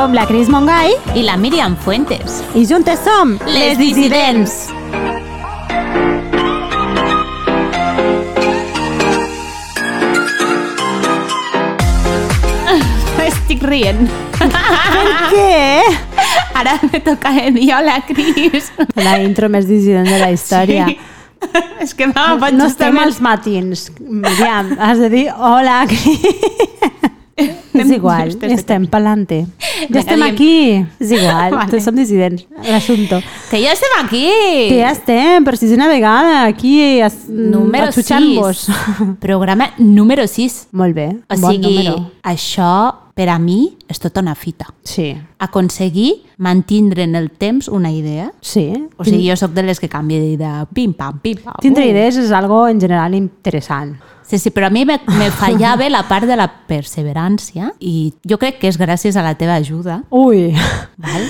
Som la Cris Mongai i la Míriam Fuentes. i juntes som Les Dissidents. Estic rient. Què? Ara me toca dir hola, Cris. La intro més dissident de la història. Sí. És que m'ha agafat No estem als matins. Miriam, has de dir hola. És igual, Estem- estem pelante. Ja estem diem. aquí. És igual, Vale. tots som dissidents. L'assumpto. Que ja estem aquí. Que ja estem, per sisena vegada, aquí as- Número atxutxant-vos. 6. Programa número 6. Molt bé, O bon sigui, número. això per a mi és tota una fita. Sí, Aconseguir mantindre en el temps una idea. sí. O sigui, jo sóc de les que canvia d'idea. Pim, pam, pim, pam. Tindre idees és algo en general interessant. Sí, sí, però a mi me, me fallava la part de la perseverància i jo crec que és gràcies a la teva ajuda. Ui, Val?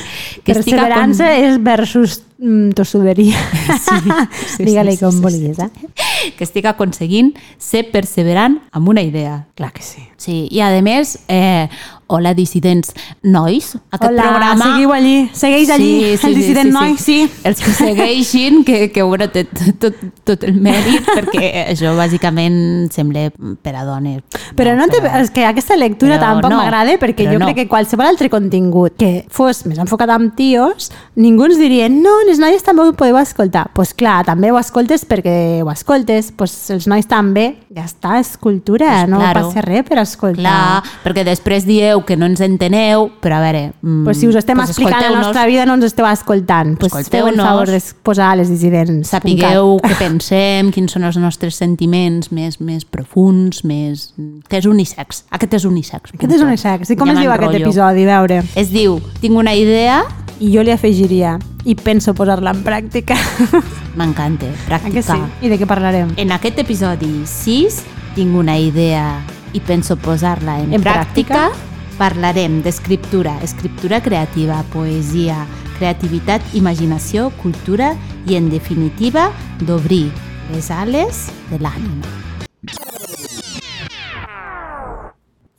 Que estic perseverança és versus mm, tossuderia. Sí, sí, Digue-li sí, com sí, vulguis, eh? que estic aconseguint ser perseverant amb una idea. Clar que sí. Sí, i a més, eh, hola dissidents nois, aquest Hola, programa... seguiu allí, segueix allí, el dissident noi, sí. Els que segueixin, que, que bueno, té tot, tot el mèrit, perquè això bàsicament sembla per a dones. Però no, té, és que aquesta lectura Però tampoc no, m'agrada perquè però jo no. crec que qualsevol altre contingut que fos més enfocat amb tios, ningú ens diria no, les noies també ho podeu escoltar. Doncs pues clar, també ho escoltes perquè ho escoltes, pues els nois també, ja està, és cultura, Pues no claro. passa res per escoltar. Clar, perquè després dieu que no ens enteneu, però a veure... mm, Pues si us estem pues explicant la nostra vida no ens esteu escoltant. Pues feu el Escolteu-nos. favor de posar les dissidents. Sapigueu què pensem, quins són els nostres sentiments més, més profuns, més... que és unisex. Aquest és unisex. Aquest és unisex. I com Ja es diu aquest episodi? A veure. Es diu, tinc una idea, I jo li afegiria i penso posar-la en pràctica. m'encanta, Ah, que sí? pràctica. I de què parlarem? En aquest episodi 6 tinc una idea i penso posar-la en, En pràctica. pràctica? Parlarem d'escriptura, escriptura creativa, poesia, creativitat, imaginació, cultura i, en definitiva, d'obrir les ales de l'ànima.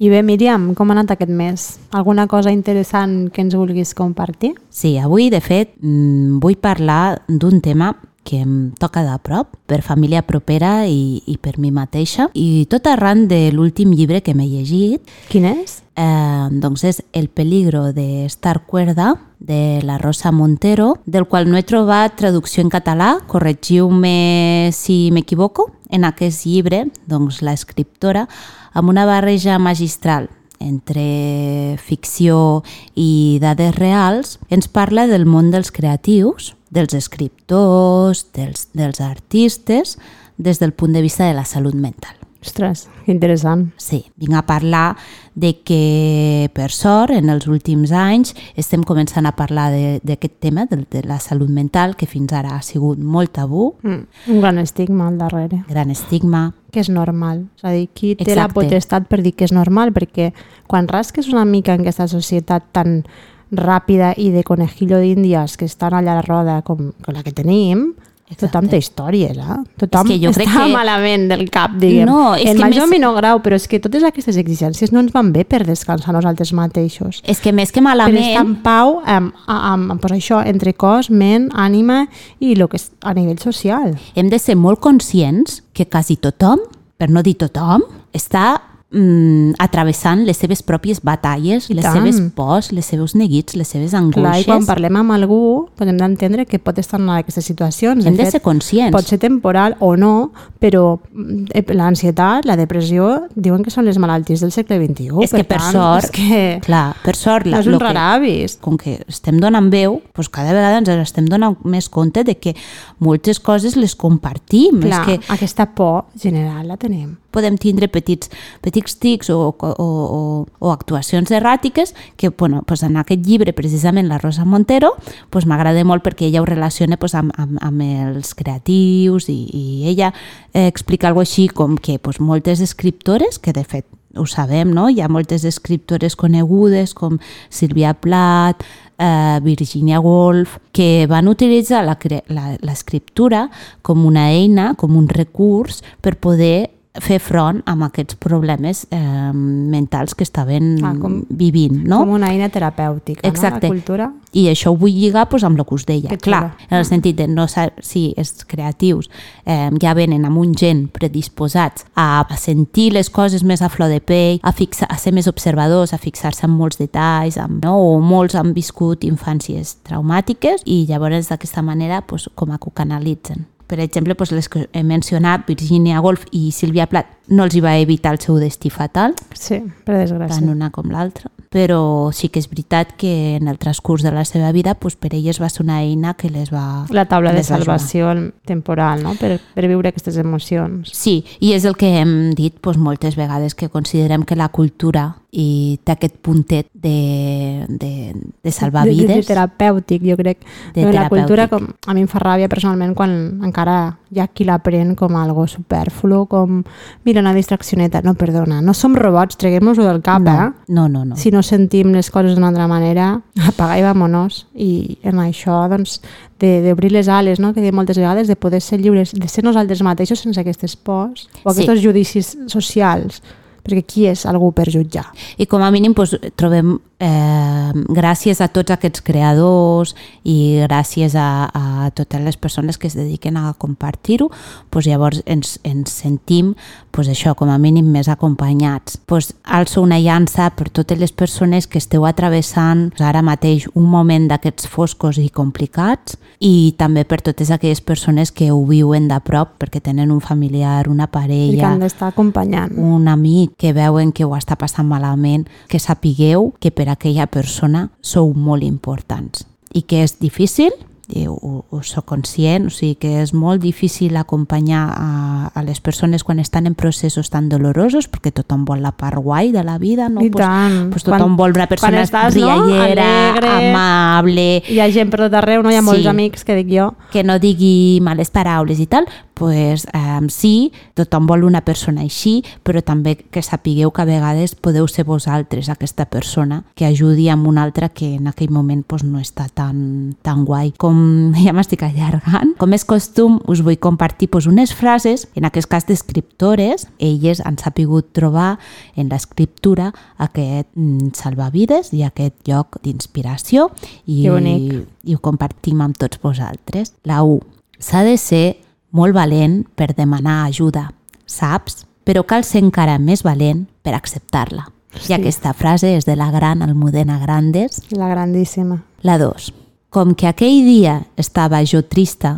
I bé, Míriam, com ha anat aquest mes? Alguna cosa interessant que ens vulguis compartir? Sí, avui, de fet, mm, vull parlar d'un tema que em toca de prop, per família propera i, i per mi mateixa, i tot arran de l'últim llibre que m'he llegit, Quin és? Eh, doncs és El peligro de estar cuerda, de la Rosa Montero, del qual no he trobat traducció en català, corregiu-me si m'equivoco. En aquest llibre, doncs, l'escriptora, amb una barreja magistral entre ficció i dades reals, ens parla del món dels creatius, dels escriptors, dels, dels artistes, des del punt de vista de la salut mental. Ostres, que interessant. Sí, vinc a parlar de que, per sort, en els últims anys estem començant a parlar de- d'aquest tema, de, de la salut mental, que fins ara ha sigut molt tabú, Mm. Un gran estigma al darrere. gran estigma. Que és normal. És a dir, qui té la Exacte. potestat per dir que és normal? Perquè quan rasques una mica en aquesta societat tan ràpida i de conejillo d'índies que estan allà a la roda com, com la que tenim, Exacte. tothom té històries, eh? Tothom És que jo crec està que- malament del cap, diguem. No, és en que major o més- menor grau, però és que totes aquestes exigències no ens van bé per descansar nosaltres mateixos. És que més que Per estar malament... en pau amb, amb, amb pues això, entre cos, ment, ànima i el que és a nivell social. hem de ser molt conscients que quasi tothom, per no dir tothom, està mm, atravessant les seves pròpies batalles, les tant. seves pors, les seus neguits, les seves Clar, i angoixes. quan parlem amb algú, hem d'entendre que pot estar en una d'aquestes situacions. Hem de ser conscients. Pot ser temporal o no, però mm, l'ansietat, la depressió, diuen que són les malalties del segle XXI. és que per tant, sort, És que clar, per sort, no la, és un lo que- raravis. com que estem donant veu, doncs cada vegada ens estem donant més compte de que moltes coses les compartim. Clar, És que aquesta por general la tenim. podem tindre petits, petits tics o, o, o, o actuacions erràtiques que bueno, pues en aquest llibre, precisament la Rosa Montero, pues m'agrada molt perquè ella ho relaciona pues, amb, amb, amb els creatius i, i ella eh, explica alguna així com que pues, moltes escriptores, que de fet ho sabem, no? Hi ha moltes escriptores conegudes com Sílvia Plath, eh, Virginia Woolf, que van utilitzar l'escriptura com una eina, com un recurs per poder fer front amb aquests problemes eh, mentals que estaven Ah, com- vivint, no? Com una eina terapèutica, Exacte. no? La cultura. I això ho vull lligar pues, amb el que us deia. Que Clar, en el sentit de no sa- si els creatius eh, ja venen amb un gent predisposats a, a sentir les coses més a flor de pell, a, fixar, a ser més observadors, a fixar-se en molts detalls, amb, no? o molts han viscut infàncies traumàtiques i llavors d'aquesta manera pues, com a que ho canalitzen. Per exemple, pues, les que he mencionat, Virginia Woolf i Sílvia Plath, no els hi va evitar el seu destí fatal, Sí, per desgràcia. tant una com l'altra. Però sí que és veritat que en el transcurs de la seva vida pues, per elles va ser una eina que les va... La taula de salvació temporal, no? Per, per viure aquestes emocions. Sí, i és el que hem dit pues, moltes vegades, que considerem que la cultura i té aquest puntet de, de, de salvar de, de, de vides. terapèutic, jo crec. De la cultura, com, a mi em fa ràbia personalment quan encara hi ha qui l'aprèn com algo superflu, com, mira, una distraccioneta. No, perdona, no som robots, treguem-nos-ho del cap, no, eh? no, no, no. Si no sentim les coses d'una altra manera, apaga i vamonos. I en això, doncs, de- d'obrir les ales, no? que diem moltes vegades, de poder ser lliures, de ser nosaltres mateixos sense aquestes pors o Sí. aquests judicis socials. Perquè qui és algú per jutjar? I com a mínim doncs, trobem, eh, gràcies a tots aquests creadors i gràcies a, a totes les persones que es dediquen a compartir-ho, doncs llavors ens, ens sentim doncs això, com a mínim més acompanyats. Doncs alço una llança per totes les persones que esteu atravessant ara mateix un moment d'aquests foscos i complicats i també per totes aquelles persones que ho viuen de prop perquè tenen un familiar, una I que parella, han d'estar acompanyant. un amic que veuen que ho està passant malament, que sapigueu que per aquella persona sou molt importants i que és difícil, i ho, ho, soc conscient, o sigui que és molt difícil acompanyar a, a les persones quan estan en processos tan dolorosos perquè tothom vol la part guai de la vida, no? I Pues- tant. Pues tothom Quan- vol una persona estàs, no, riallera, alegre, amable, Hi ha gent per tot arreu, no? Hi ha molts Sí. amics que dic jo. que no digui males paraules i tal, pues, um, sí, tothom vol una persona així, però també que sapigueu que a vegades podeu ser vosaltres aquesta persona que ajudi amb una altra que en aquell moment pues, no està tan, tan guai. Com ja m'estic allargant, com és costum, us vull compartir pues, unes frases, en aquest cas d'escriptores, elles han sapigut trobar en l'escriptura aquest mm, salvavides i aquest lloc d'inspiració i, i ho compartim amb tots vosaltres. La 1. S'ha de ser molt valent per demanar ajuda, saps? Però cal ser encara més valent per acceptar-la. Hosti. I aquesta frase és de la gran Almudena Grandes. La grandíssima. La 2. Com que aquell dia estava jo trista,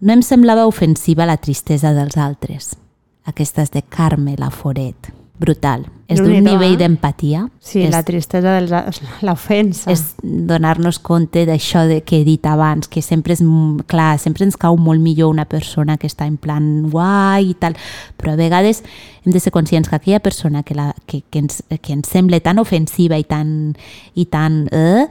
no em semblava ofensiva la tristesa dels altres. Aquesta és de Carme Laforet. Brutal. És d'un nivell eh? d'empatia. Sí, és, la tristesa dels... l'ofensa. és donar-nos compte d'això de que he dit abans, que sempre és, clar, sempre ens cau molt millor una persona que està en plan guai i tal, però a vegades hem de ser conscients que aquella persona que, la, que, que, ens, que ens sembla tan ofensiva i tan, i tan eh,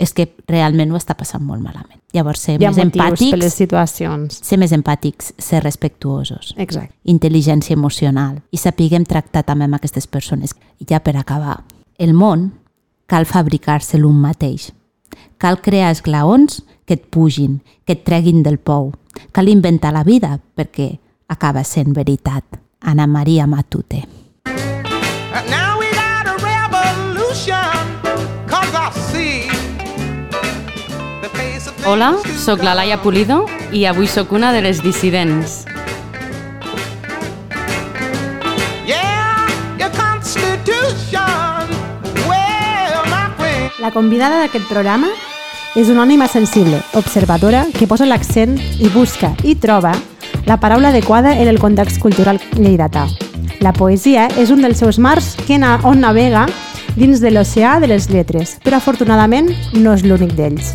és que realment ho està passant molt malament. Llavors, ser més motius per les empàtics, situacions. ser més empàtics, ser respectuosos Exacte. intel·ligència emocional i sapiguem tractar també amb aquestes persones. I ja per acabar, el món cal fabricar-se l'un mateix. Cal crear esglaons que et pugin, que et treguin del pou. Cal inventar la vida perquè acaba sent veritat. Ana Maria Matute. Now we got a revolution, cause I see the face of Hola, sóc la Laia Pulido i avui sóc una de les dissidents. La convidada d'aquest programa és una ànima sensible, observadora, que posa l'accent i busca i troba la paraula adequada en el context cultural lleidatà. La poesia és un dels seus mars que na on navega dins de l'oceà de les lletres, però afortunadament no és l'únic d'ells.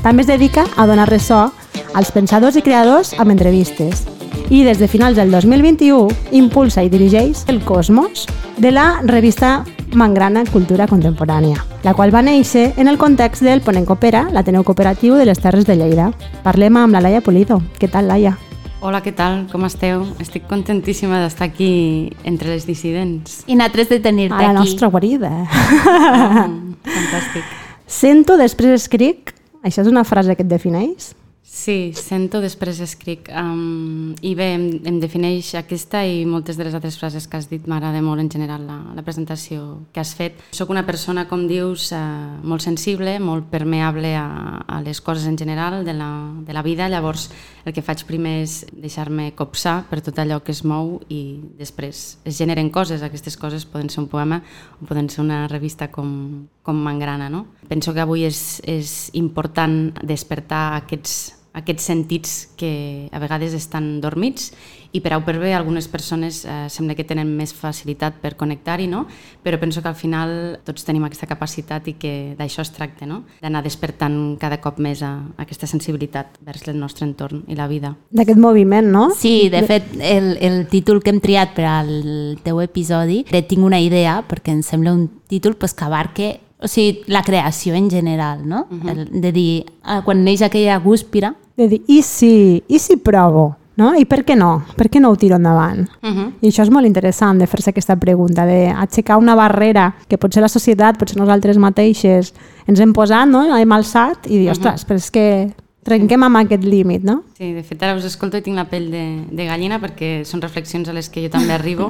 També es dedica a donar ressò als pensadors i creadors amb entrevistes i des de finals del 2021 impulsa i dirigeix el Cosmos de la revista Mangrana Cultura Contemporània, la qual va néixer en el context del Ponent Coopera, l'Ateneu Cooperatiu de les Terres de Lleida. Parlem amb la Laia Polido. Què tal, Laia? Hola, què tal? Com esteu? Estic contentíssima d'estar aquí entre les dissidents. I nosaltres de tenir-te A la aquí. nostra guarida. Mm, fantàstic. Sento, després escric. Això és una frase que et defineix? Sí, sento, després escric. Um, I bé, em, em defineix aquesta i moltes de les altres frases que has dit. M'agrada molt en general la, la presentació que has fet. Soc una persona, com dius, uh, molt sensible, molt permeable a, a les coses en general de la, de la vida. Llavors, el que faig primer és deixar-me copsar per tot allò que es mou i després es generen coses. Aquestes coses poden ser un poema o poden ser una revista com, com Mangrana. No? Penso que avui és, és important despertar aquests aquests sentits que a vegades estan dormits i per A o per B algunes persones eh, sembla que tenen més facilitat per connectar-hi, no? però penso que al final tots tenim aquesta capacitat i que d'això es tracta, no? d'anar despertant cada cop més a, a aquesta sensibilitat vers el nostre entorn i la vida. D'aquest moviment, no? Sí, de fet, el, el títol que hem triat per al teu episodi, de tinc una idea, perquè em sembla un títol pues, que abarque o sigui, la creació en general, no? Uh -huh. el, de dir, ah, quan neix aquella gúspira, De dir, i si, i si provo? No? I per què no? Per què no ho tiro endavant? Uh -huh. I això és molt interessant de fer-se aquesta pregunta, d'aixecar una barrera que potser la societat, potser nosaltres mateixes ens hem posat, no? hem alçat i dir, ostres, però és que trenquem amb aquest límit, no? Sí, de fet ara us escolto i tinc la pell de, de gallina perquè són reflexions a les que jo també arribo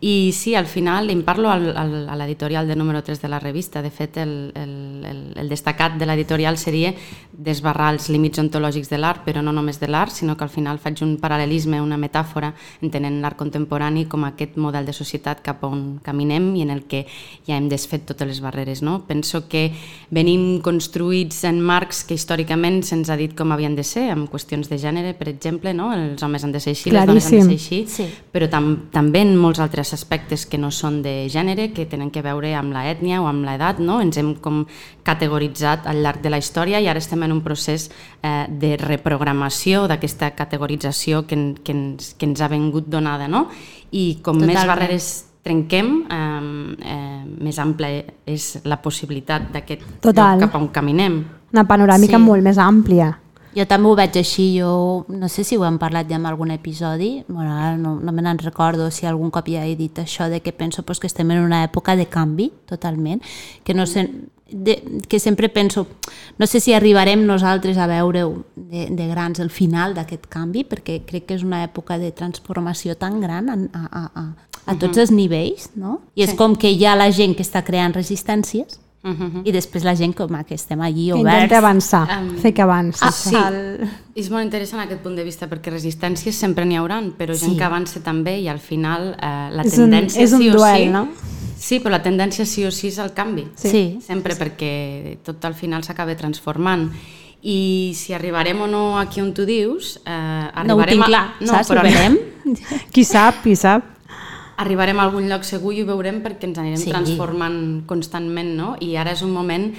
i sí, al final em parlo al, al, a l'editorial de número 3 de la revista. De fet, el, el, el, el destacat de l'editorial seria desbarrar els límits ontològics de l'art, però no només de l'art, sinó que al final faig un paral·lelisme, una metàfora, entenent l'art contemporani com aquest model de societat cap on caminem i en el que ja hem desfet totes les barreres. No? Penso que venim construïts en marcs que històricament se'ns ha dit com havien de ser, amb qüestions de gènere, per exemple, no? els homes han de ser així, les dones han de ser així, Sí. però tam també en molts altres aspectes que no són de gènere, que tenen que veure amb la ètnia o amb l'edat, no? ens hem com categoritzat al llarg de la història i ara estem en un procés eh, de reprogramació d'aquesta categorització que, en- que, ens, que ens ha vengut donada. No? I com més Totalment. barreres trenquem, eh, eh, més ampla és la possibilitat d'aquest cap on caminem. Una panoràmica Sí. molt més àmplia. Jo també ho veig així, jo no sé si ho hem parlat ja en algun episodi, bueno, ara no, no me n'en recordo si algun cop ja he dit això de que penso pues, que estem en una època de canvi, totalment, que, no sé, de, que sempre penso, no sé si arribarem nosaltres a veure de, de grans el final d'aquest canvi, perquè crec que és una època de transformació tan gran a, a, a, a, tots els nivells, no? I és com que hi ha la gent que està creant resistències Uh -huh. i després la gent com que estem allí Que oberts. intenta avançar, Em, fer que avanci. Ah, sí, és molt interessant aquest punt de vista perquè resistències sempre n'hi hauran, però gent Sí. que avança també i al final eh, la És un- tendència és un sí o duel, sí... no? Sí, però la tendència sí o sí és el canvi. Sí. Sí. Sempre perquè tot al final s'acaba transformant. I si arribarem o no aquí on tu dius... Eh, No ho arribarem tinc a- clar, no, saps? Però. Qui sap, qui sap. Arribarem a algun lloc segur i ho veurem perquè ens anirem Sí. transformant constantment, no? I ara és un moment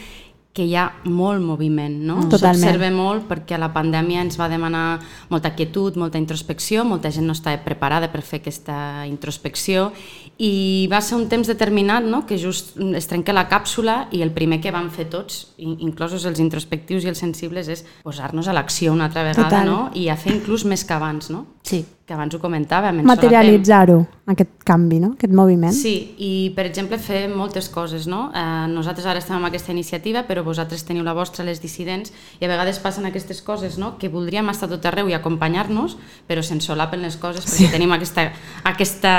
que hi ha molt moviment, no? Totalment. S'observa molt perquè la pandèmia ens va demanar molta quietud, molta introspecció, molta gent no estava preparada per fer aquesta introspecció i va ser un temps determinat no? que just es trenca la càpsula i el primer que vam fer tots, in- inclosos els introspectius i els sensibles, és posar-nos a l'acció una altra vegada Total. no? i a fer inclús més que abans, no? Sí. Que abans ho comentàvem. Materialitzar-ho, aquest canvi, no? aquest moviment. Sí, i per exemple fer moltes coses, no? Eh, nosaltres ara estem amb aquesta iniciativa, però vosaltres teniu la vostra, les dissidents, i a vegades passen aquestes coses, no? Que voldríem estar tot arreu i acompanyar-nos, però se'n solapen les coses perquè tenim aquesta, aquesta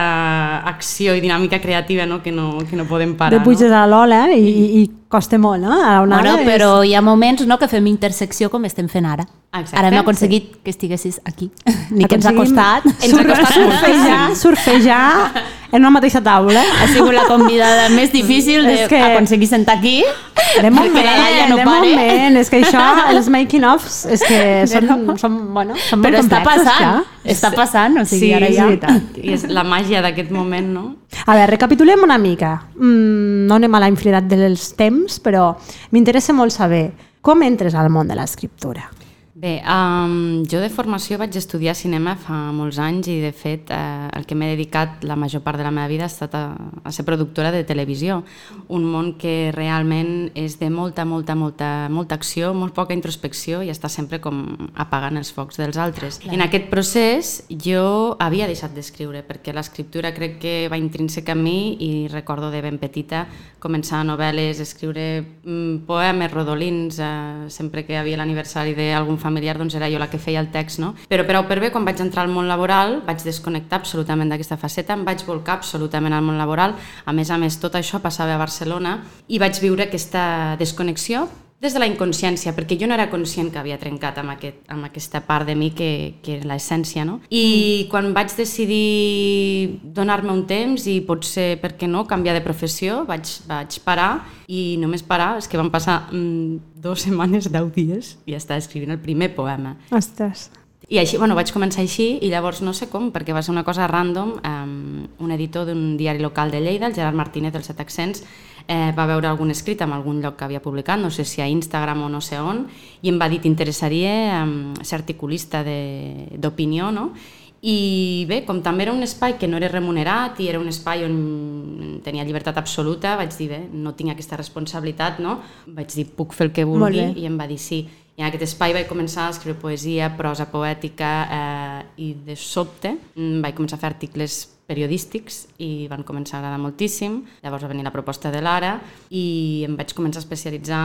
acció i dinàmica creativa, no? Que no, que no podem parar, de puges no? a l'ola i, i, i costa molt, no? A la Bueno, és- però hi ha moments no, que fem intersecció com estem fent ara. Exacte. Ara hem aconseguit que estiguessis aquí, ni que ens ha costat. Ens ha costat surfejar, surfejar en una mateixa taula. Ha sigut la convidada més difícil És que- d'aconseguir sentar aquí. De moment, Laia no de pare. moment, és que això, els making-offs, és que són, són, bueno, són molt Però està passant, ja. està passant, o sigui, Sí, ara és ja... veritat. I és la màgia d'aquest moment, no? A veure, recapitulem una mica. Mm, no anem a la infinitat dels temps, però m'interessa molt saber com entres al món de l'escriptura. Bé, um, jo de formació vaig estudiar cinema fa molts anys i de fet eh, el que m'he dedicat la major part de la meva vida ha estat a, a ser productora de televisió, un món que realment és de molta, molta, molta, molta acció, molt poca introspecció i està sempre com apagant els focs dels altres. En aquest procés jo havia deixat d'escriure perquè l'escriptura crec que va intrínsec a mi i recordo de ben petita començar novel·les, escriure mm, poemes, rodolins, eh, sempre que havia l'aniversari d'algun familiar doncs era jo la que feia el text, no? Però per per B, quan vaig entrar al món laboral, vaig desconnectar absolutament d'aquesta faceta, em vaig volcar absolutament al món laboral. A més a més, tot això passava a Barcelona i vaig viure aquesta desconnexió des de la inconsciència, perquè jo no era conscient que havia trencat amb, aquest, amb aquesta part de mi que, que era l'essència, no? I quan vaig decidir donar-me un temps i potser, per què no, canviar de professió, vaig, vaig parar i només parar, és que van passar mm, dues setmanes, deu dies, i ja estava escrivint el primer poema. Ostres. I així, bueno, vaig començar així i llavors no sé com, perquè va ser una cosa random, um, un editor d'un diari local de Lleida, el Gerard Martínez del Set Accents, eh, va veure algun escrit en algun lloc que havia publicat, no sé si a Instagram o no sé on, i em va dir t'interessaria um, ser articulista de- d'opinió, no? I bé, com també era un espai que no era remunerat i era un espai on tenia llibertat absoluta, vaig dir, bé, no tinc aquesta responsabilitat, no? Vaig dir, puc fer el que vulgui? I em va dir sí. I en aquest espai vaig començar a escriure poesia, prosa poètica eh, i de sobte mm, vaig començar a fer articles periodístics i van començar a agradar moltíssim. Llavors va venir la proposta de l'Ara i em vaig començar a especialitzar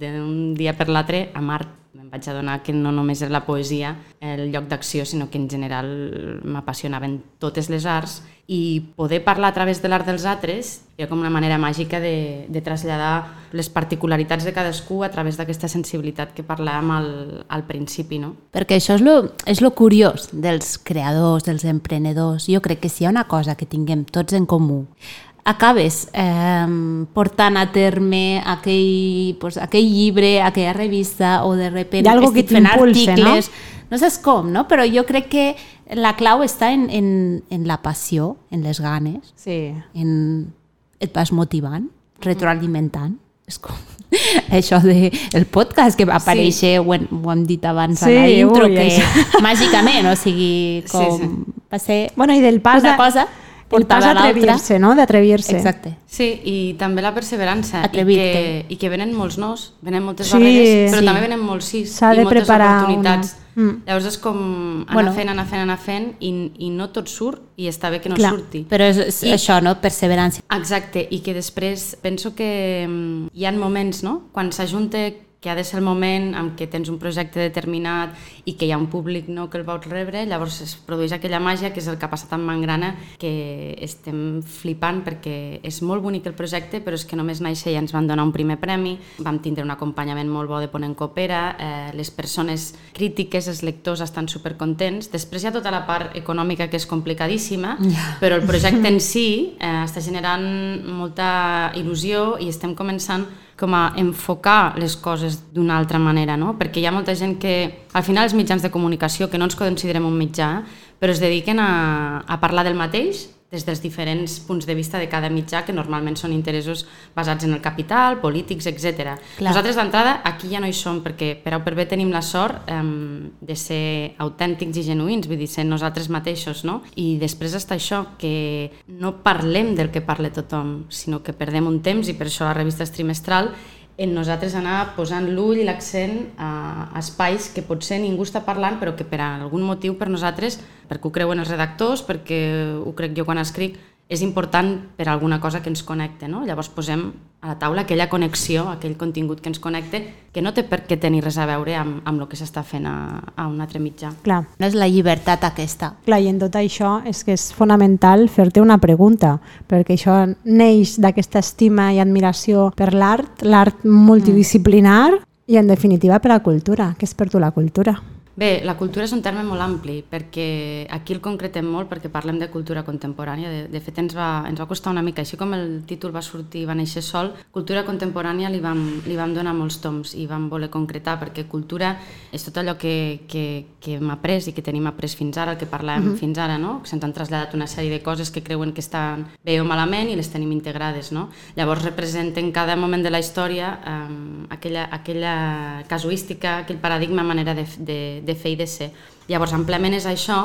d'un dia per l'altre en art. Em vaig adonar que no només era la poesia el lloc d'acció, sinó que en general m'apassionaven totes les arts i poder parlar a través de l'art dels altres era com una manera màgica de, de traslladar les particularitats de cadascú a través d'aquesta sensibilitat que parlàvem al, al principi. No? Perquè això és lo, és lo curiós dels creadors, dels emprenedors. Jo crec que si hi ha una cosa que tinguem tots en comú, acabes eh, portant a terme aquell, pues, aquell llibre, aquella revista, o de repente Hi ha algo que estic fent t'impulse, no? articles... No saps com, no? Però jo crec que la clau està en, en, en la passió, en les ganes, Sí. en... et vas motivant, retroalimentant. És com això de el podcast que va aparèixer, ho, hem, ho hem dit abans a Sí, la intro, ui, que això. màgicament, o sigui, Sí, com sí. va ser Bueno, i del pas una de- cosa El a l'altra. d'atrevir-se, no? D'atrevir-se. Exacte. Sí, i també la perseverança. I Atrevir-te. que, I que venen molts nos, venen moltes Sí, barreres, però sí. també venen molts sis S'ha i moltes preparar oportunitats. una. Mm. Llavors és com anar Bueno. fent, anar fent, anar fent i, i no tot surt i està bé que no Clar. surti. Però és, és I- això, no? Perseverança. Exacte, i que després penso que mm, hi ha moments, no?, quan s'ajunta que ha de ser el moment en què tens un projecte determinat i que hi ha un públic no, que el vols rebre, llavors es produeix aquella màgia que és el que ha passat amb Mangrana, que estem flipant perquè és molt bonic el projecte, però és que només néixer ja ens van donar un primer premi, vam tindre un acompanyament molt bo de Ponent Coopera, eh, les persones crítiques, els lectors estan supercontents, després hi ha tota la part econòmica que és complicadíssima, però el projecte en si eh, està generant molta il·lusió i estem començant com a enfocar les coses d'una altra manera, no? Perquè hi ha molta gent que, al final, els mitjans de comunicació, que no ens considerem un mitjà, però es dediquen a, a parlar del mateix des dels diferents punts de vista de cada mitjà, que normalment són interessos basats en el capital, polítics, etc. Nosaltres, d'entrada, aquí ja no hi som, perquè per o per B tenim la sort um, de ser autèntics i genuïns, vull dir, ser nosaltres mateixos, no? I després està això, que no parlem del que parla tothom, sinó que perdem un temps, i per això la revista és trimestral, en nosaltres anar posant l'ull i l'accent a espais que potser ningú està parlant però que per algun motiu per nosaltres, perquè ho creuen els redactors, perquè ho crec jo quan escric, és important per alguna cosa que ens connecte. No? Llavors posem a la taula aquella connexió, aquell contingut que ens connecte, que no té per què tenir res a veure amb, amb el que s'està fent a, a un altre mitjà. Clar. No és la llibertat aquesta. Clar, i en tot això és que és fonamental fer-te una pregunta, perquè això neix d'aquesta estima i admiració per l'art, l'art multidisciplinar i en definitiva per la cultura. Què és per tu la cultura? Bé, la cultura és un terme molt ampli, perquè aquí el concretem molt perquè parlem de cultura contemporània. De, de fet, ens va, ens va costar una mica, així com el títol va sortir i va néixer sol, cultura contemporània li vam, li vam donar molts toms i vam voler concretar, perquè cultura és tot allò que, que, que hem après i que tenim après fins ara, el que parlàvem uh -huh. fins ara, no? que se'ns han traslladat una sèrie de coses que creuen que estan bé o malament i les tenim integrades. No? Llavors representen cada moment de la història eh, aquella, aquella casuística, aquell paradigma, manera de, de, de fer i de ser. Llavors, amplament és això,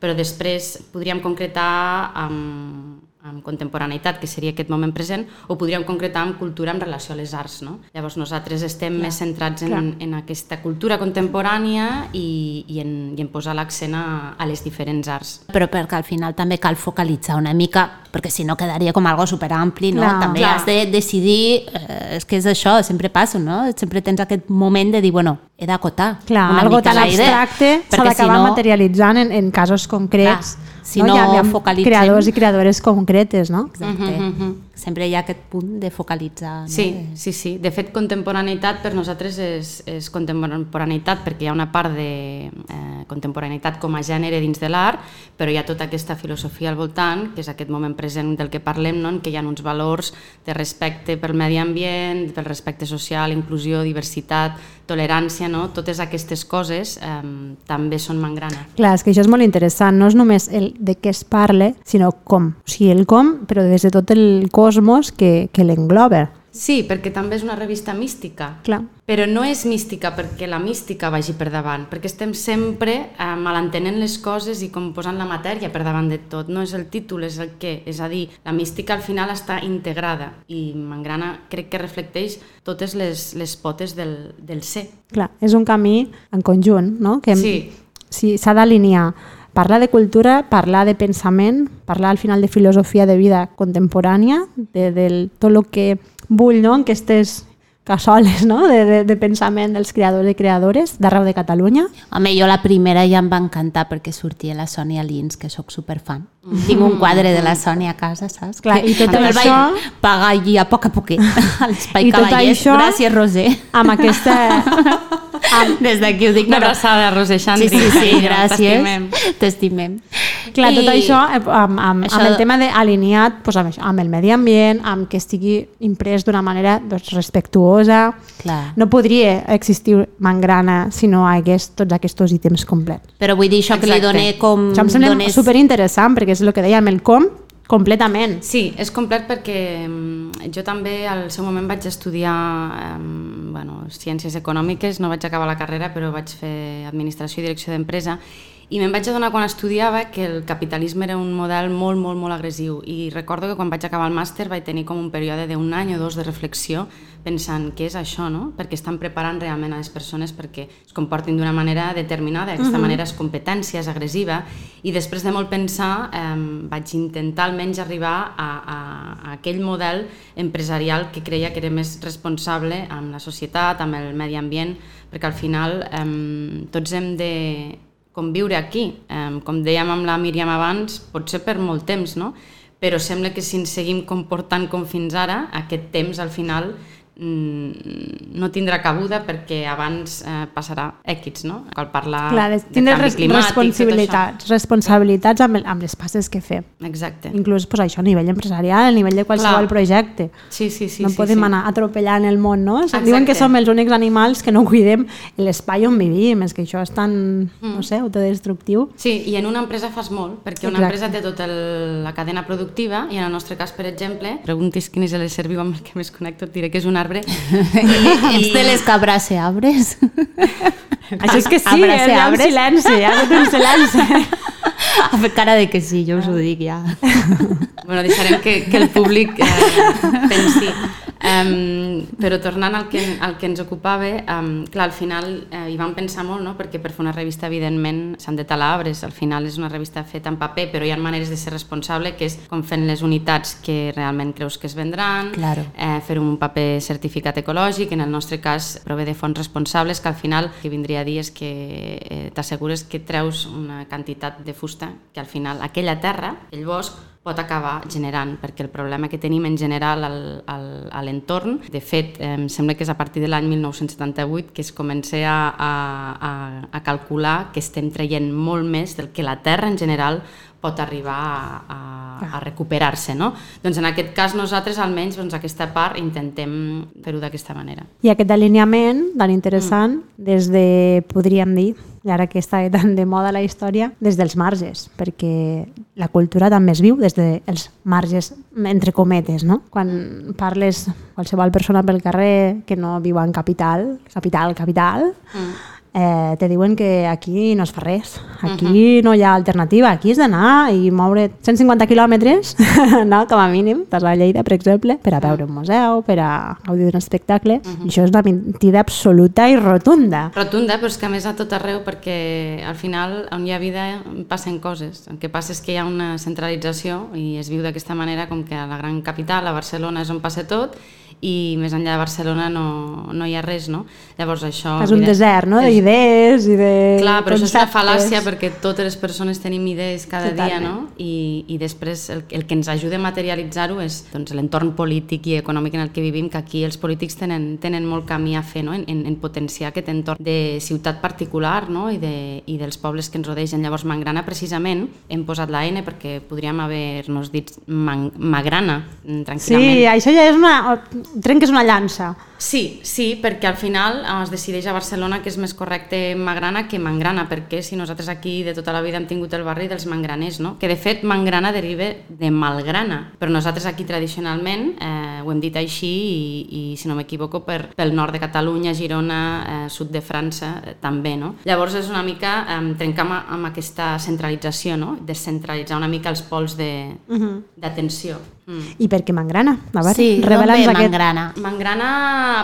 però després podríem concretar amb, amb contemporaneïtat, que seria aquest moment present, o podríem concretar amb cultura en relació a les arts. No? Llavors, nosaltres estem clar, més centrats clar. en, en aquesta cultura contemporània i, i, en, i en posar l'accent a, a les diferents arts. Però perquè al final també cal focalitzar una mica, perquè si no quedaria com algo superampli, no? Clar. també Clar. has de decidir, eh, és que és això, sempre passa, no? Sempre tens aquest moment de dir, bueno, he d'acotar Clar, una algo mica tan abstracte s'ha perquè d'acabar si no, materialitzant en, en casos concrets. Clar, si no ha focalitzem- creadors i creadores concretes, no? Exacte. Sempre hi ha aquest punt de focalitzar. No? Sí, sí, sí. De fet, contemporaneïtat per nosaltres és, és contemporaneïtat perquè hi ha una part de eh, contemporaneïtat com a gènere dins de l'art, però hi ha tota aquesta filosofia al voltant, que és aquest moment present del que parlem, no? en què hi ha uns valors de respecte pel medi ambient, pel respecte social, inclusió, diversitat, tolerància, no? totes aquestes coses eh, també són mangrana. Clar, és que això és molt interessant. No és només el de què es parle, sinó com. O sigui, el com, però des de tot el cosmos que, que l'engloba. Sí, perquè també és una revista mística. Clar. Però no és mística perquè la mística vagi per davant, perquè estem sempre eh, malentenent les coses i com posant la matèria per davant de tot. No és el títol, és el què. És a dir, la mística al final està integrada i Mangrana crec que reflecteix totes les, les potes del, del ser. Clar, és un camí en conjunt, no? Que Sí. sí, s'ha d'alinear. Parlar de cultura, parlar de pensament, parlar al final de filosofia de vida contemporània, de, de tot el que bull no? en aquestes cassoles no? de, de, de pensament dels creadors i creadores d'arreu de Catalunya. Home, jo la primera ja em va encantar perquè sortia la Sònia Lins, que sóc superfan. Tinc un quadre de la Sònia a casa, saps? Clar, que, i tot me'l això- vaig pagar allí a poc a poquet a l'Espai tot Cavallers. això- Gràcies, Roser. Amb aquesta... Des d'aquí ho dic. Una abraçada, Roser Sí, Xandri. sí, sí, carinyo, gràcies. t'estimem. Clar, tot I- això eh, amb, amb, Això amb el de- tema d'alineat pues, amb, amb el medi ambient, amb que estigui imprès d'una manera doncs, respectuosa. Clar. No podria existir Mangrana si no hi hagués tots aquests ítems complets. Però vull dir això que li Exacte. doné com... Això em sembla dones... superinteressant perquè és el que dèiem, el com completament. Sí, és complet perquè mm, jo també al seu moment vaig estudiar em, bueno, ciències econòmiques, no vaig acabar la carrera però vaig fer administració i direcció d'empresa i me'n vaig adonar quan estudiava que el capitalisme era un model molt, molt, molt agressiu. I recordo que quan vaig acabar el màster vaig tenir com un període d'un any o dos de reflexió pensant què és això, no? Perquè estan preparant realment a les persones perquè es comportin d'una manera determinada, aquesta manera és competència, és agressiva. I després de molt pensar eh, vaig intentar almenys arribar a, a, a aquell model empresarial que creia que era més responsable amb la societat, amb el medi ambient, perquè al final eh, tots hem de conviure aquí. Eh, com dèiem amb la Míriam abans, pot ser per molt temps, no? Però sembla que si ens seguim comportant com fins ara, aquest temps al final no tindrà cabuda perquè abans eh, passarà èquits, no? Cal parlar Clar, de canvi res, climàtic, responsabilitats, responsabilitats amb, el, amb les passes que fem. Exacte. Inclús pues, això a nivell empresarial, a nivell de qualsevol Clar. projecte. Sí, sí, sí. no sí, podem sí. anar atropellant el món, no? Exacte. Diuen que som els únics animals que no cuidem l'espai on vivim, és que això és tan, no sé, autodestructiu. Sí, i en una empresa fas molt, perquè una Exacte. empresa té tota el, la cadena productiva i en el nostre cas, per exemple, preguntis quin és l'ésser viu amb el que més connecto, et diré que és un arbre. I... Ets de les que abrace arbres? Això és que sí, Abrace hi ha un silenci, hi ha tot un silenci. Ha fet cara de que sí, jo us ho dic ja. bueno, deixarem que, que el públic eh, pensi. Um, però tornant al que, al que ens ocupava, um, clar, al final eh, hi vam pensar molt, no? perquè per fer una revista, evidentment, s'han de talar arbres. Al final és una revista feta en paper, però hi ha maneres de ser responsable, que és com fent les unitats que realment creus que es vendran, Claro. eh, fer un paper certificat ecològic, en el nostre cas prové de fonts responsables, que al final que vindria a dir és que eh, t'assegures que treus una quantitat de fusta que al final aquella terra, aquell bosc, pot acabar generant, perquè el problema que tenim en general al, al, a l'entorn, de fet, em sembla que és a partir de l'any 1978 que es comença a, a, a calcular que estem traient molt més del que la Terra en general pot arribar a, a, a recuperar-se, no? Doncs en aquest cas nosaltres almenys doncs, aquesta part intentem fer-ho d'aquesta manera. I aquest alineament tan interessant des de, podríem dir, i ara que està tan de moda la història, des dels marges, perquè la cultura també es viu des dels marges, entre cometes, no? Quan parles qualsevol persona pel carrer que no viu en capital, capital, capital, mm. Eh, te diuen que aquí no es fa res, aquí no hi ha alternativa, aquí és d'anar i moure 150 quilòmetres, no, com a mínim, vas a Lleida, per exemple, per a veure un museu, per a gaudir d'un espectacle, i això és una mentida absoluta i rotunda. Rotunda, però és que a més a tot arreu, perquè al final on hi ha vida passen coses. El que passa és que hi ha una centralització i es viu d'aquesta manera com que a la gran capital, a Barcelona, és on passa tot i més enllà de Barcelona no, no hi ha res, no? Llavors això... És un desert, no?, d'idees i de Clar, però això és una conceptes. fal·làcia perquè totes les persones tenim idees cada dia, Totalment. no? I, i després el, el que ens ajuda a materialitzar-ho és doncs, l'entorn polític i econòmic en el que vivim, que aquí els polítics tenen, tenen molt camí a fer no? en, en, en potenciar aquest entorn de ciutat particular no? I, de, i dels pobles que ens rodegen. Llavors, Mangrana, precisament, hem posat la N perquè podríem haver-nos dit man, Magrana, tranquil·lament. Sí, això ja és una... Trenques una llança. Sí, sí, perquè al final eh, es decideix a Barcelona que és més correcte Magrana que Mangrana, perquè si nosaltres aquí de tota la vida hem tingut el barri dels mangraners, no? que de fet Mangrana deriva de Malgrana, però nosaltres aquí tradicionalment eh, ho hem dit així i, i si no m'equivoco per, pel nord de Catalunya, Girona, eh, sud de França eh, també. No? Llavors és una mica eh, trencar amb, amb aquesta centralització, no? descentralitzar una mica els pols d'atenció. Mm. I per què Mangrana? A veure, Sí, d'on revela'ns ve aquest... Mangrana? Mangrana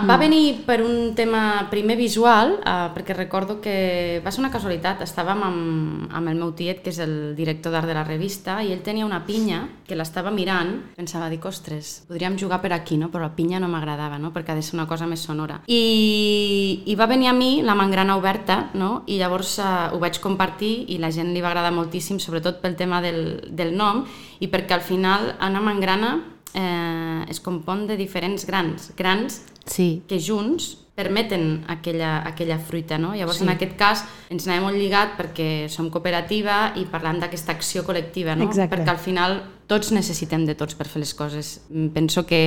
va venir per un tema primer visual, eh, perquè recordo que va ser una casualitat, estàvem amb, amb el meu tiet, que és el director d'art de la revista, i ell tenia una pinya que l'estava mirant, pensava, dic, ostres, podríem jugar per aquí, no? però la pinya no m'agradava, no? perquè ha de ser una cosa més sonora. I, I va venir a mi la mangrana oberta, no? i llavors eh, ho vaig compartir i la gent li va agradar moltíssim, sobretot pel tema del, del nom, i perquè al final Anna Mangrana eh, es compon de diferents grans, grans Sí. que junts permeten aquella, aquella fruita. No? Llavors, sí. en aquest cas, ens n'hem molt lligat perquè som cooperativa i parlant d'aquesta acció col·lectiva, no? Exacte. perquè al final tots necessitem de tots per fer les coses. Mm, Penso que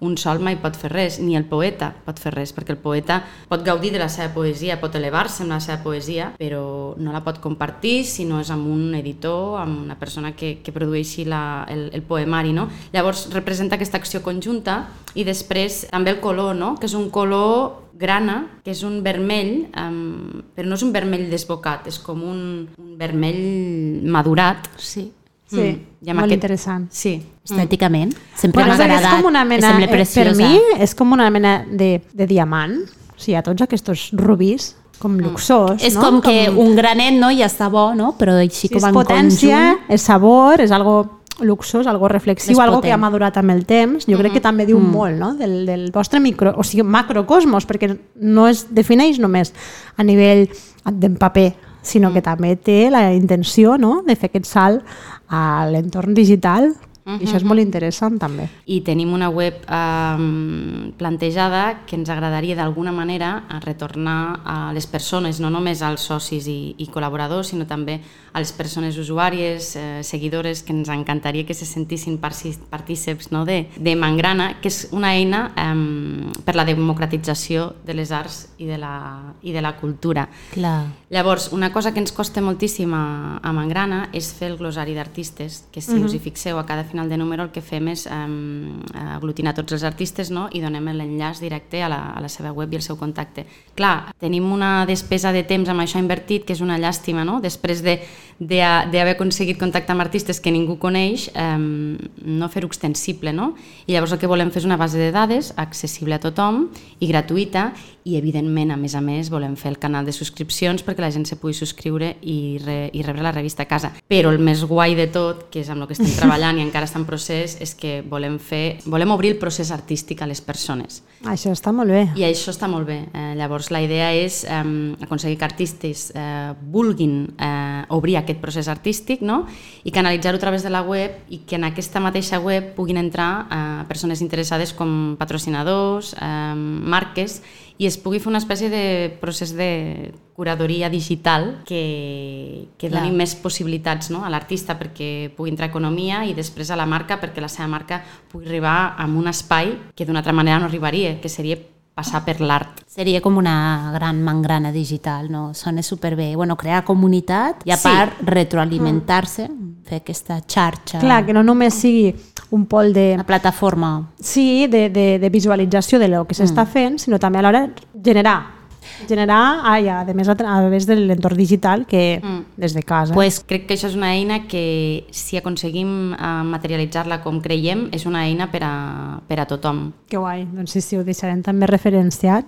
un sol mai pot fer res, ni el poeta pot fer res, perquè el poeta pot gaudir de la seva poesia, pot elevar-se amb la seva poesia, però no la pot compartir si no és amb un editor, amb una persona que, que produeixi la, el, el poemari. No? Llavors representa aquesta acció conjunta i després també el color, no? que és un color grana, que és un vermell, um, però no és un vermell desbocat, és com un, un vermell madurat. Sí. Sí, Mm, i molt aquest- interessant. Sí, Estèticament. Sempre Bueno, m'ha és, és agradat. com una mena, eh, per mi és com una mena de, de diamant, o sigui, ha tots aquests rubis com luxós, És no? com que un granet no ja està bo, no? però així Sí, com en potència, conjunt... és sabor, és algo luxós, algo reflexiu, algo que ha madurat amb el temps. Jo crec que també diu molt no? del, del vostre micro, o sigui, macrocosmos, perquè no es defineix només a nivell d'en paper, sinó que també té la intenció no? de fer aquest salt a l'entorn digital i això és molt interessant també. i tenim una web um, plantejada que ens agradaria d'alguna manera retornar a les persones, no només als socis i, i col·laboradors, sinó també a les persones usuàries, eh, seguidores, que ens encantaria que se sentissin partíceps no? de, de Mangrana, que és una eina um, per la democratització de les arts i de la, i de la cultura. Clar. Llavors, una cosa que ens costa moltíssim a, a Mangrana és fer el glosari d'artistes, que si uh -huh. us hi fixeu a cada final de número el que fem és um, aglutinar tots els artistes no? i donem l'enllaç directe a la, a la seva web i el seu contacte. Clar, tenim una despesa de temps amb això invertit que és una llàstima, no? Després de d'haver aconseguit contactar amb artistes que ningú coneix, um, no fer-ho extensible, no? I llavors el que volem fer és una base de dades accessible a tothom i gratuïta i evidentment, a més a més, volem fer el canal de subscripcions perquè la gent se pugui subscriure i, re, i rebre la revista a casa. Però el més guai de tot, que és amb el que estem treballant i encara està en procés, és que volem fer, volem obrir el procés artístic a les persones. Això està molt bé. I això està molt bé. Eh, llavors, la idea és eh, aconseguir que artistes eh, vulguin eh, obrir aquest procés artístic no? i canalitzar-ho a través de la web i que en aquesta mateixa web puguin entrar eh, persones interessades com patrocinadors, eh, marques, i es pugui fer una espècie de procés de curadoria digital que, que doni Clar. més possibilitats no? a l'artista perquè pugui entrar economia i després a la marca perquè la seva marca pugui arribar a un espai que d'una altra manera no arribaria, que seria passar per l'art. Seria com una gran mangrana digital, no? Sona superbé. Bueno, crear comunitat i a Sí. part retroalimentar-se, fer aquesta xarxa, Clar, que no només sigui un pol de, una plataforma. sí, de, de, de visualització de lo que s'està fent, sinó també alhora generar generar, ah, ja, a més a través de l'entorn digital que Mm. des de casa. Pues crec que això és una eina que si aconseguim eh, materialitzar-la com creiem és una eina per a, per a tothom. Que guai, doncs sí, sí, ho deixarem també referenciat.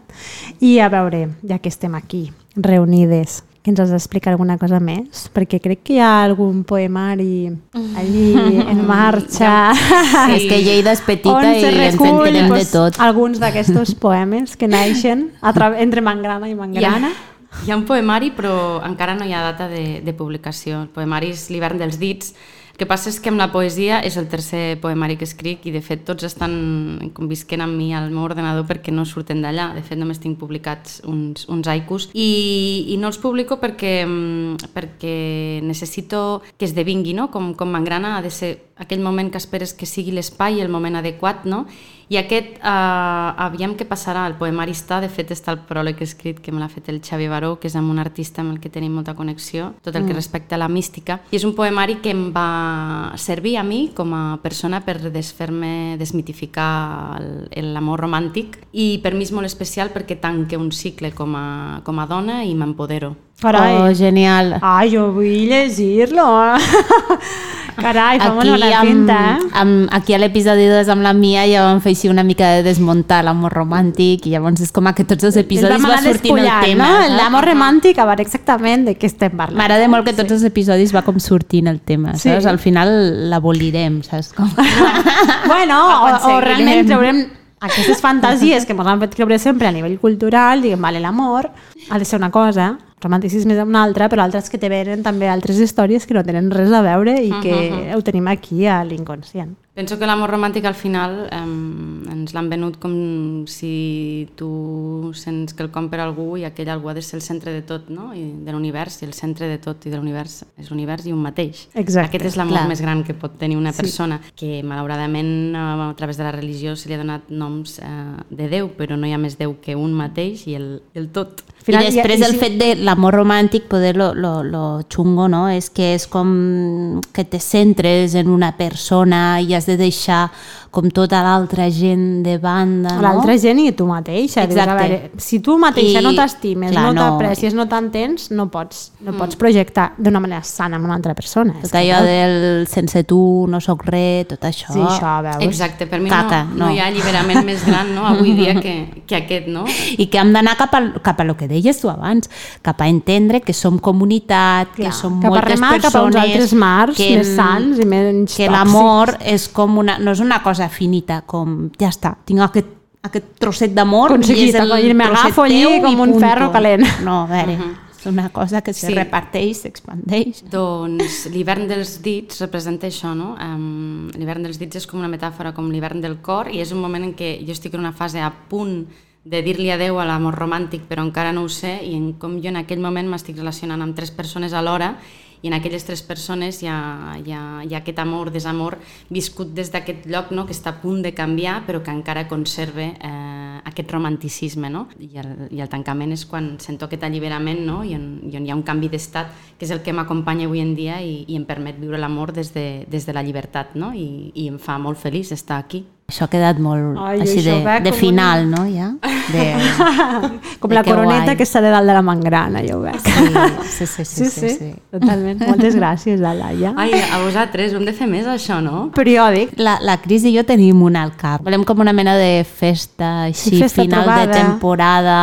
I a veure, ja que estem aquí, reunides, que ens has d'explicar alguna cosa més? Perquè crec que hi ha algun poemari allí en marxa. Sí. És que Lleida és petita i se ens recull, entenem de pues, tot. alguns d'aquests poemes que naixen entre Mangrana i Mangrana. hi ha un poemari però encara no hi ha data de, de publicació. El poemari és l'hivern dels dits. Que passa és que amb la poesia és el tercer poemari que escric i de fet tots estan convisquent amb mi al meu ordenador perquè no surten d'allà. De fet només tinc publicats uns, uns haikus i, i no els publico perquè, mm, perquè necessito que esdevingui, no? Com, com m'engrana ha de ser aquell moment que esperes que sigui l'espai, el moment adequat, no? I aquest, eh, aviam què passarà, el poemari està, de fet està el pròleg escrit que me l'ha fet el Xavi Baró, que és amb un artista amb el que tenim molta connexió, tot el que respecta a la mística, i és un poemari que em va servir a mi com a persona per desfer-me, desmitificar l'amor romàntic, i per mi és molt especial perquè tanque un cicle com a, com a dona i m'empodero. Carai. Oh, genial. Ai, jo vull llegir-lo. Carai, fa molt bona pinta, eh? amb, aquí a l'episodi 2 amb la Mia ja vam fer així una mica de desmuntar l'amor romàntic i llavors és com que tots els episodis va sortint el tema. No? saps? L'amor romàntic, a veure exactament de què estem parlant. M'agrada molt que tots els episodis va com sortint el tema, Sí. saps? Al final l'abolirem, saps? Com... Bueno, o, o realment traurem aquestes fantasies que ens han fet creure sempre a nivell cultural, diguem, vale, l'amor ha de ser una cosa, romanticisme és una altra, però altres que te venen també altres històries que no tenen res a veure i que ho tenim aquí a l'inconscient. Penso que l'amor romàntic al final eh, ens l'han venut com si tu sents que el com per algú i aquell algú ha de ser el centre de tot, no? I de l'univers, i el centre de tot i de l'univers és l'univers i un mateix. Exacte, Aquest és l'amor més gran que pot tenir una persona, que malauradament a través de la religió se li ha donat noms eh, de Déu, però no hi ha més Déu que un mateix i el, el tot. I després i el si- fet de l'amor romàntic, poder lo, lo, lo xungo, no? És que és com que te centres en una persona i de deixar com tota l'altra gent de banda, no? L'altra gent i tu mateixa. Dius, a Exacte. veure, si tu mateixa I, no t'estimes, no no. t'aprecies, no t'entens, no pots, no pots projectar d'una manera sana amb una altra persona. Tot allò no- del sense tu no sóc res, tot això. Sí, això, veus? Exacte, per mi Caca, no, no. no. hi ha alliberament més gran no, avui dia que, que aquest, no? I que hem d'anar cap, al, cap a lo que deies tu abans, cap a entendre que som comunitat, Clar, que som cap a moltes remar persones... cap a uns altres mars que, més sants i menys Que tòxics. l'amor és com una, no és una cosa finita, com ja està, tinc aquest, aquest trosset d'amor i és el i me trosset agafo allí com un punto. ferro calent. No, a veure, és una cosa que se Sí. reparteix, s'expandeix. Doncs l'hivern dels dits representa això, no? Um, l'hivern dels dits és com una metàfora com l'hivern del cor i és un moment en què jo estic en una fase a punt de dir-li adeu a l'amor romàntic però encara no ho sé i en com jo en aquell moment m'estic relacionant amb tres persones alhora i en aquelles tres persones hi ha, hi ha, hi ha aquest amor, desamor viscut des d'aquest lloc no? que està a punt de canviar però que encara conserve eh, aquest romanticisme no? I, el, i el tancament és quan sento aquest alliberament no? I, on, i on hi ha un canvi d'estat que és el que m'acompanya avui en dia i, i em permet viure l'amor des, de, des de la llibertat no? I, i em fa molt feliç estar aquí. Això ha quedat molt Ai, així de, va de final, no? Ja? De, Com de la que coroneta guai. que està de dalt de la mangrana, jo ho veig. Sí, sí, sí, sí, sí, sí. totalment. Moltes gràcies, la Laia. Ai, a vosaltres, ho hem de fer més això, no? Periòdic. La, la Cris i jo tenim una al cap. Volem com una mena de festa, així, Sí, festa final trobada. de temporada,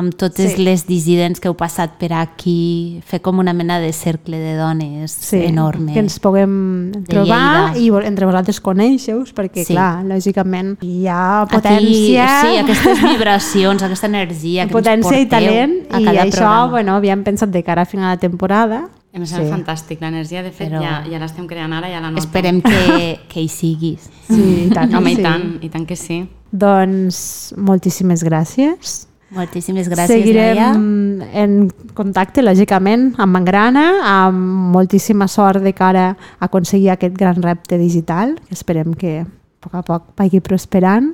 amb totes Sí. les dissidents que heu passat per aquí, fer com una mena de cercle de dones Sí, enorme. que ens puguem trobar i entre vosaltres conèixer-vos, perquè, Sí. clar, lògicament hi ha Aquí, potència, sí, aquestes vibracions, aquesta energia que potència ens i talent, a i cada això, programa. bueno, havíem pensat de cara a final de temporada. Em sembla fantàstic, l'energia de fet Però- ja, ja l'estem creant ara, ja la noto. Esperem que, que hi siguis. Sí, i tant, Home, sí. i tant, i tant que sí. Doncs moltíssimes gràcies. Moltíssimes gràcies, Seguirem Laia. en contacte, lògicament, amb Mangrana, amb moltíssima sort de cara a aconseguir aquest gran repte digital, que esperem que a poc a poc vagi prosperant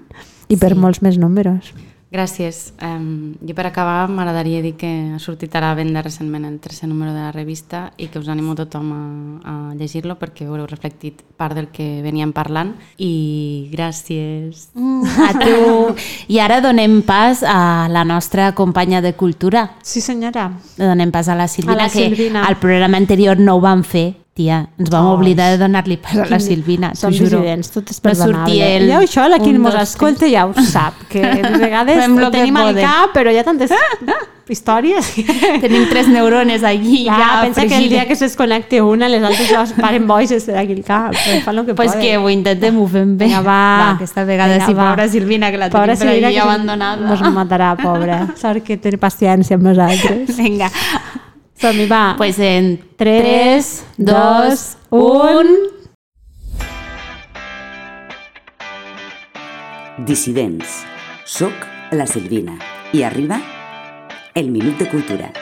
i per Sí. molts més números. Gràcies. Um, jo per acabar m'agradaria dir que ha sortit a la venda recentment el tercer número de la revista i que us animo a tothom a, a llegir-lo perquè veureu reflectit part del que veníem parlant i gràcies. Mm, a tu. I ara donem pas a la nostra companya de cultura. Sí, senyora. Donem pas a la Silvina, A la que Silvina. al programa anterior no ho vam fer. Tia, ens vam Oh, oblidar de donar-li pas a la Silvina, t'ho juro. tot és perdonable. sortia el ja això, la qui un, mos escolta ja ho sap, que de vegades Fem ho tenim al cap, però ha tantes històries. Tenim tres neurones allí Ja, ja, pensa que el dia que se desconnecte una, les altres ja es paren boixes d'aquí al cap. Però fan el que Pues poden. que ho intentem, ho fem bé. Vinga, va. aquesta vegada Vinga, sí, va. pobra Silvina, que la Pobra tenim per Silvina, allí que abandonada. Mos matarà, pobra. Sort que té paciència amb nosaltres. Vinga. Som-hi, va. Pues en 3, 2, 1... Dissidents. Soc la Silvina i arriba el Minut de Cultura.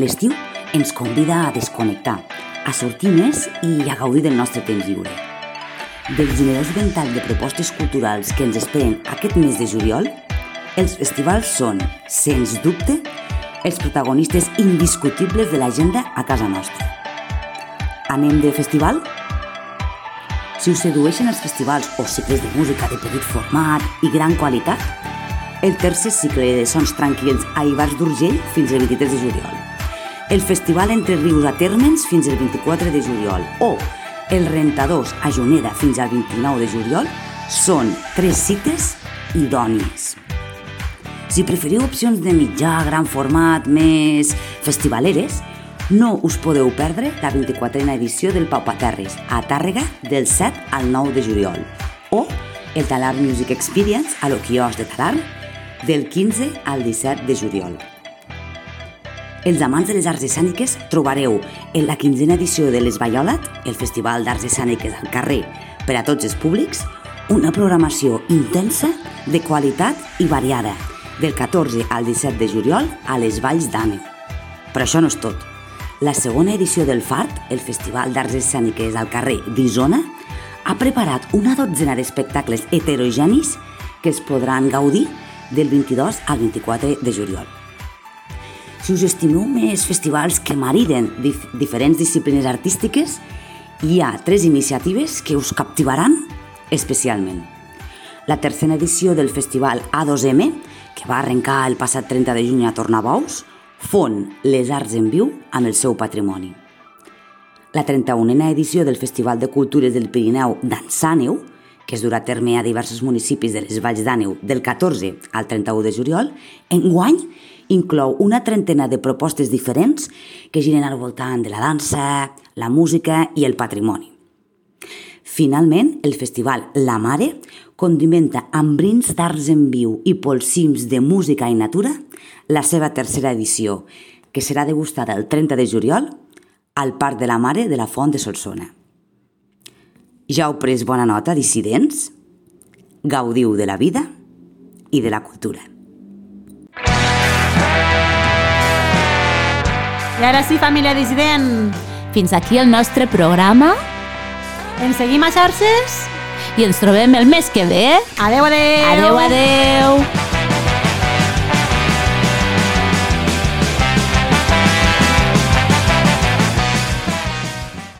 L'estiu ens convida a desconnectar, a sortir més i a gaudir del nostre temps lliure. Del generós ventall de propostes culturals que ens esperen aquest mes de juliol, els festivals són, sens dubte, els protagonistes indiscutibles de l'agenda a casa nostra. Anem de festival? Si us sedueixen els festivals o cicles de música de petit format i gran qualitat, el tercer cicle de sons tranquils a Ibars d'Urgell fins al 23 de juliol, el Festival Entre Rius a Térmens fins al 24 de juliol o el Rentadors a Juneda fins al 29 de juliol són tres cites idònies. Si preferiu opcions de mitjà, gran format, més festivaleres, no us podeu perdre la 24a edició del Pau Paterres a Tàrrega del 7 al 9 de juliol o el Talar Music Experience a l'Oquios de Talarn del 15 al 17 de juliol. Els amants de les arts escèniques trobareu en la quinzena edició de Les Baiolat, el Festival d'Arts Escèniques al carrer per a tots els públics, una programació intensa, de qualitat i variada, del 14 al 17 de juliol a les Valls d'Àneu. Però això no és tot. La segona edició del FART, el Festival d'Arts Escèniques al carrer d'Isona, ha preparat una dotzena d'espectacles heterogenis que es podran gaudir del 22 al 24 de juliol. Si us estimeu més festivals que mariden dif diferents disciplines artístiques, hi ha tres iniciatives que us captivaran especialment. La tercera edició del festival A2M, que va arrencar el passat 30 de juny a Tornabous, fon les arts en viu amb el seu patrimoni. La 31a edició del Festival de Cultures del Pirineu d'Ansàneu, que es durà a terme a diversos municipis de les Valls d'Àneu del 14 al 31 de juliol, enguany inclou una trentena de propostes diferents que giren al voltant de la dansa, la música i el patrimoni. Finalment, el festival La Mare condimenta amb brins d'arts en viu i polsims de música i natura la seva tercera edició, que serà degustada el 30 de juliol al Parc de la Mare de la Font de Solsona. Ja heu pres bona nota, dissidents? Gaudiu de la vida i de la cultura. I ara sí, família dissident, Fins aquí el nostre programa ens seguim a xarxes? I ens trobem el mes que ve. Adeu, adeu! Adeu, adeu!